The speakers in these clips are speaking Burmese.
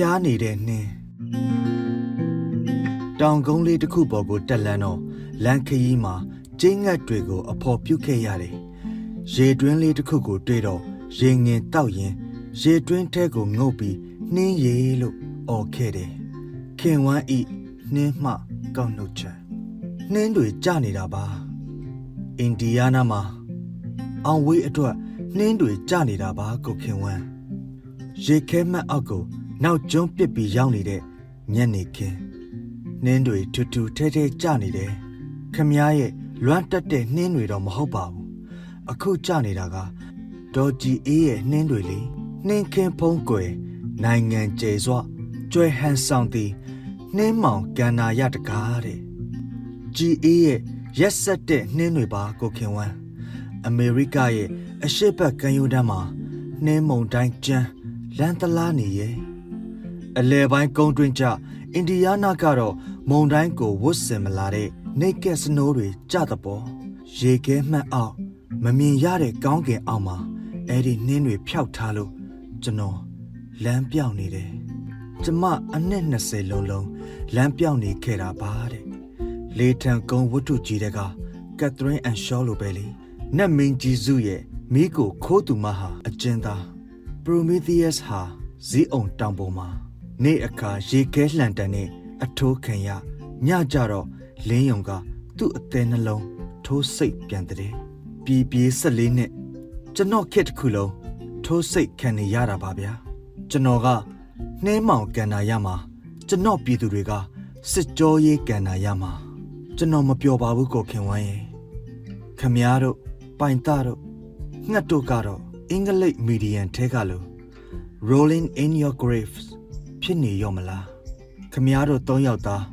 ဖျားနေတဲ့နှင်းတောင်ကုန်းလေးတစ်ခုပေါ်ကိုတက်လန်းတော့လမ်းခရီးမှာကျင်းငတ်တွေကိုအဖော်ပြုတ်ခဲ့ရတယ်ရေတွင်းလေးတစ်ခုကိုတွေ့တော့ရေငင်တောက်ရင်ရေတွင်းထဲကိုငုတ်ပြီးနှင်းရေလို့អော်ခဲ့တယ်ခင်ဝမ်းဤနှင်းမှကောက်နှုတ်ချက်နှင်းတွေကျနေတာပါအင်ဒီယားနားမှာအောင်ဝေးအတွက်နှင်းတွေကျနေတာပါကိုခင်ဝမ်းရေခဲမှတ်အောက်ကို နောက်ကျွန်းပစ်ပြီးရောက်နေတဲ့ညနေခင်းနှင်းတွေထူထူထဲထဲကျနေတယ်ခမည်းရဲ့လွမ်းတက်တဲ့နှင်းတွေတော့မဟုတ်ပါဘူးအခုကျနေတာကဒေါ်ဂျီအေးရဲ့နှင်းတွေလေနှင်းခင်းဖုံးကွယ်နိုင်ငံကျယ်စွာကျွဲဟန်ဆောင်သည်နှင်းမောင်ကန္နာရတကားတဲ့ဂျီအေးရဲ့ရက်ဆက်တဲ့နှင်းတွေပါကိုခင်ဝမ်းအမေရိကရဲ့အရှိတ်ဘက်ကမ်းရိုးတန်းမှာနှင်းမုန်တိုင်းကျန်းလန်တလားနေရဲ့ အလဲပိုင်းကုန်းတွင်းကျအိန္ဒိယနာကတော့မုန်တိုင်းကိုဝတ်ဆင်မလာတဲ့နေကက်စနိုးတွေကြတဲ့ပေါ်ရေခဲမှတ်အောင်မမြင်ရတဲ့ကောင်းကင်အောင်မှာအဲ့ဒီနှင်းတွေဖျောက်ထားလို့ကျွန်တော်လမ်းပြောင်းနေတယ်ကျမအနှစ်20လုံးလုံးလမ်းပြောင်းနေခဲ့တာပါတဲ့လေထံကုန်းဝတ္ထုကြီးတဲ့ကကက်သရင်းအန်ရှောလိုပဲလေနတ်မင်းကြီးစုရဲ့မိကိုခိုးသူမဟာအကျဉ်းသား Prometheus ဟာဇီးအောင်တောင်ပေါ်မှာ နေ့အခါရေခဲလှန်တန်နဲ့အထိုးခံရညကြတော့လင်းယုံက သူ့အသေးနှလုံးထိုးစိတ်ပြန်တဲ့ပြည်ပြေး14နှစ်ကျွန်တော်ခက်တစ်ခုလုံးထိုးစိတ်ခံနေရတာပါဗျာကျွန်တော်ကနှဲမောင်ကန်နာရမှာကျွန်တော်ပြည်သူတွေကစစ်ကြောရေးကန်နာရမှာကျွန်တော်မပျော်ပါဘူးကိုခင်ဝမ်းရဲ့ခမည်းတော်ပိုင်သားတို့ငှက်တို့ကတော့အင်္ဂလိပ်မီဒီယန်ထဲကလို့ rolling in your graves ဖြစ်နေရောမလားခမည်းတော်၃ယောက်သား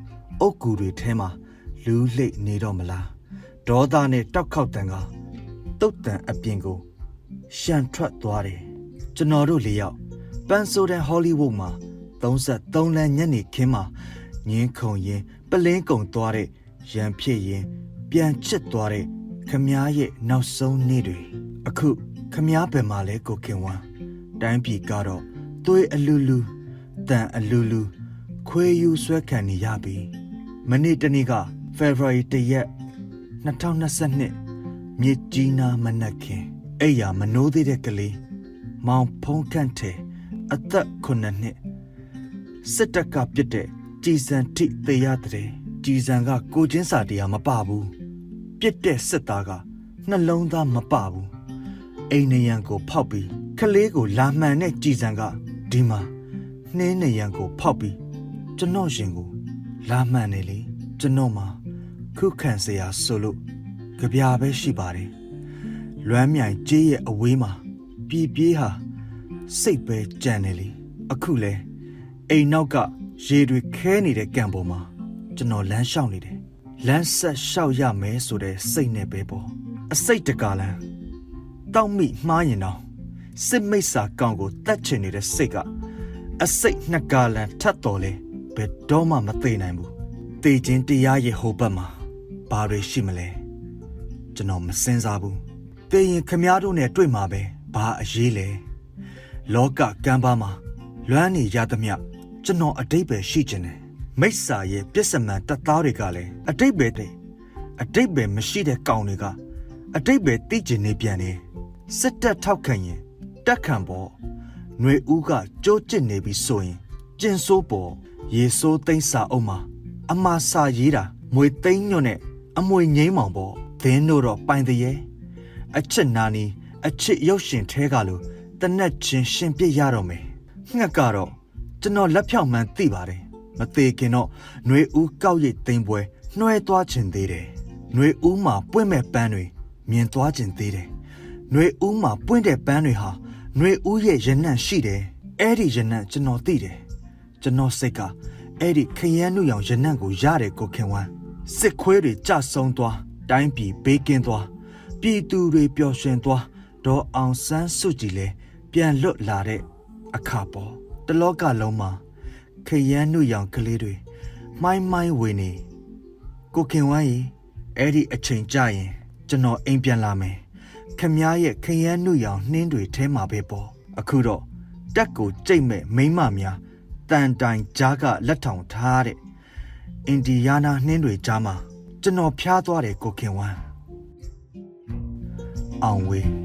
အုတ်ကူတွေထဲမှာလူးလိတ်နေတော့မလားဒေါသနဲ့တောက်ခေါက်တန်ကတုတ်တန်အပြင်ကိုရှန်ထွက်သွားတယ်ကျွန်တော်တို့လေးယောက်ပန်ဆိုဒန်ဟောလိဝုဒ်မှာ33လမ်းညနေခင်းမှာငင်းခုန်ရင်ပလင်းကုံသွားတဲ့ရန်ဖြစ်ရင်ပြန်ချစ်သွားတဲ့ခမည်းရဲ့နောက်ဆုံးနေ့တွေအခုခမည်းဘယ်မှာလဲကိုခင်ဝမ်းတိုင်းပြည်ကတော့သွေးအလူလူ တန်အလူလူခွေယူဆွဲခံနေရပြီမနေ့တနေ့က February 1ရက်2022မြစ်ကြီးနားမနက်ခင်အဲ့ရမနိုးသေးတဲ့ကလေးမောင်ဖုံးခန့်ထဲအသက်9နှစ်စစ်တပ်ကပြစ်တဲ့ကြည်စံထိသေရတဲ့ကြည်စံကကိုချင်းစာတရားမပဘူးပြစ်တဲ့စစ်သားကနှလုံးသားမပဘူးအိမ်နရံကိုဖောက်ပြီးခလေးကိုလာမှန်တဲ့ကြည်စံကဒီမှာ နှင်းနေရန်ကိုဖောက်ပြီးကျွန်တော်ရင်ကိုလာမှန်နေလေကျွန်တော်မှာခုခံစရာဆိုလို့ကြပြာပဲရှိပါတယ်လွမ်းမြိုင်ကြေးရဲ့အဝေးမှာပြေးပြေးဟာစိတ်ပဲကြံနေလေအခုလဲအိမ်နောက်ကရေတွေခဲနေတဲ့ကံပေါ်မှာကျွန်တော်လမ်းလျှောက်နေတယ်လမ်းဆက်လျှောက်ရမယ်ဆိုတဲ့စိတ်နဲ့ပဲပေါ့အစိတ်တကာလန်းတောက်မိမှားရင်တော့စစ်မိတ်စာကောင်ကိုတတ်ချင်နေတဲ့စိတ်က အစိတ်နှစ်ကာလန်ထတ်တော်လဲဘယ်တော့မှမသေးနိုင်ဘူးတေခြင်းတရားရဲ့ဟိုဘက်မှာဘာတွေရှိမလဲကျွန်တော်မစင်စားဘူးတေရင်ခမားတို့နဲ့တွေ့မှာပဲဘာအရေးလဲလောကကမ်းပါမှာလွမ်းနေရသမျှကျွန်တော်အတိတ်ပဲရှိခြင်းတယ်မိစ္ဆာရဲ့ပြစ္ဆမန်တပ်သားတွေကလည်းအတိတ်ပဲတဲ့အတိတ်ပဲမရှိတဲ့ကောင်တွေကအတိတ်ပဲသိကျင်နေပြန်တယ်စစ်တပ်ထောက်ခံရင်တက်ခံပေါ့ ຫນွေဦးကကြိုးကျစ်နေပြီဆိုရင်ကျင်ဆိုးပေါ်ရေဆိုးသိမ့်စာအုပ်မှာအမာစာရေးတာမွေသိမ့်ညွန့်နဲ့အမွေငိမ့်မောင်ပေါ့သင်းတို့တော့ပိုင်တရေအချစ်နာနီအချစ်ရုပ်ရှင်ထဲကလို့တနက်ချင်းရှင်ပြစ်ရတော့မယ်ငှက်ကတော့ကျွန်တော်လက်ဖြောက်မှန်းသိပါတယ်မသေးခင်တော့ຫນွေဦးကောက်ရိတ်သိမ့်ပွဲနှွဲသွားခြင်းသေးတယ်ຫນွေဦးမှာပွင့်မဲ့ပန်းတွေမြင်သွားခြင်းသေးတယ်ຫນွေဦးမှာပွင့်တဲ့ပန်းတွေဟာ ຫນွေဦးရဲ့ရနံ့ရှိတယ်အဲ့ဒီရနံ့ကျွန်တော်သိတယ်ကျွန်တော်စိတ်ကအဲ့ဒီခရမ်းနုရောင်ရနံ့ကိုရတယ်ကိုခင်ဝမ်းစစ်ခွေးတွေကြဆုံသွားတိုင်းပြည်ဘေးကင်းသွားပြည်သူတွေပျော်ရွှင်သွားဒေါ်အောင်ဆန်းစုကြည်လည်းပြန်လွတ်လာတဲ့အခါပေါ်တလောကလုံးမှာခရမ်းနုရောင်ကလေးတွေမိုင်းမိုင်းဝေနေကိုခင်ဝမ်းကြီးအဲ့ဒီအချိန်ကြရင်ကျွန်တော်အိမ်ပြန်လာမယ် ခမည်းရဲ့ခရမ်းနုရောင်နှင်းတွေထဲမှာပဲပေါ့အခုတော့တက်ကိုကြိတ်မဲ့မိမများတန်တိုင်ကြားကလက်ထောင်ထားတဲ့အင်ဒီယားနာနှင်းတွေကြားမှာကျွန်တော်ဖျားသွားတယ်ကိုခင်ဝမ်းအောင်ဝေး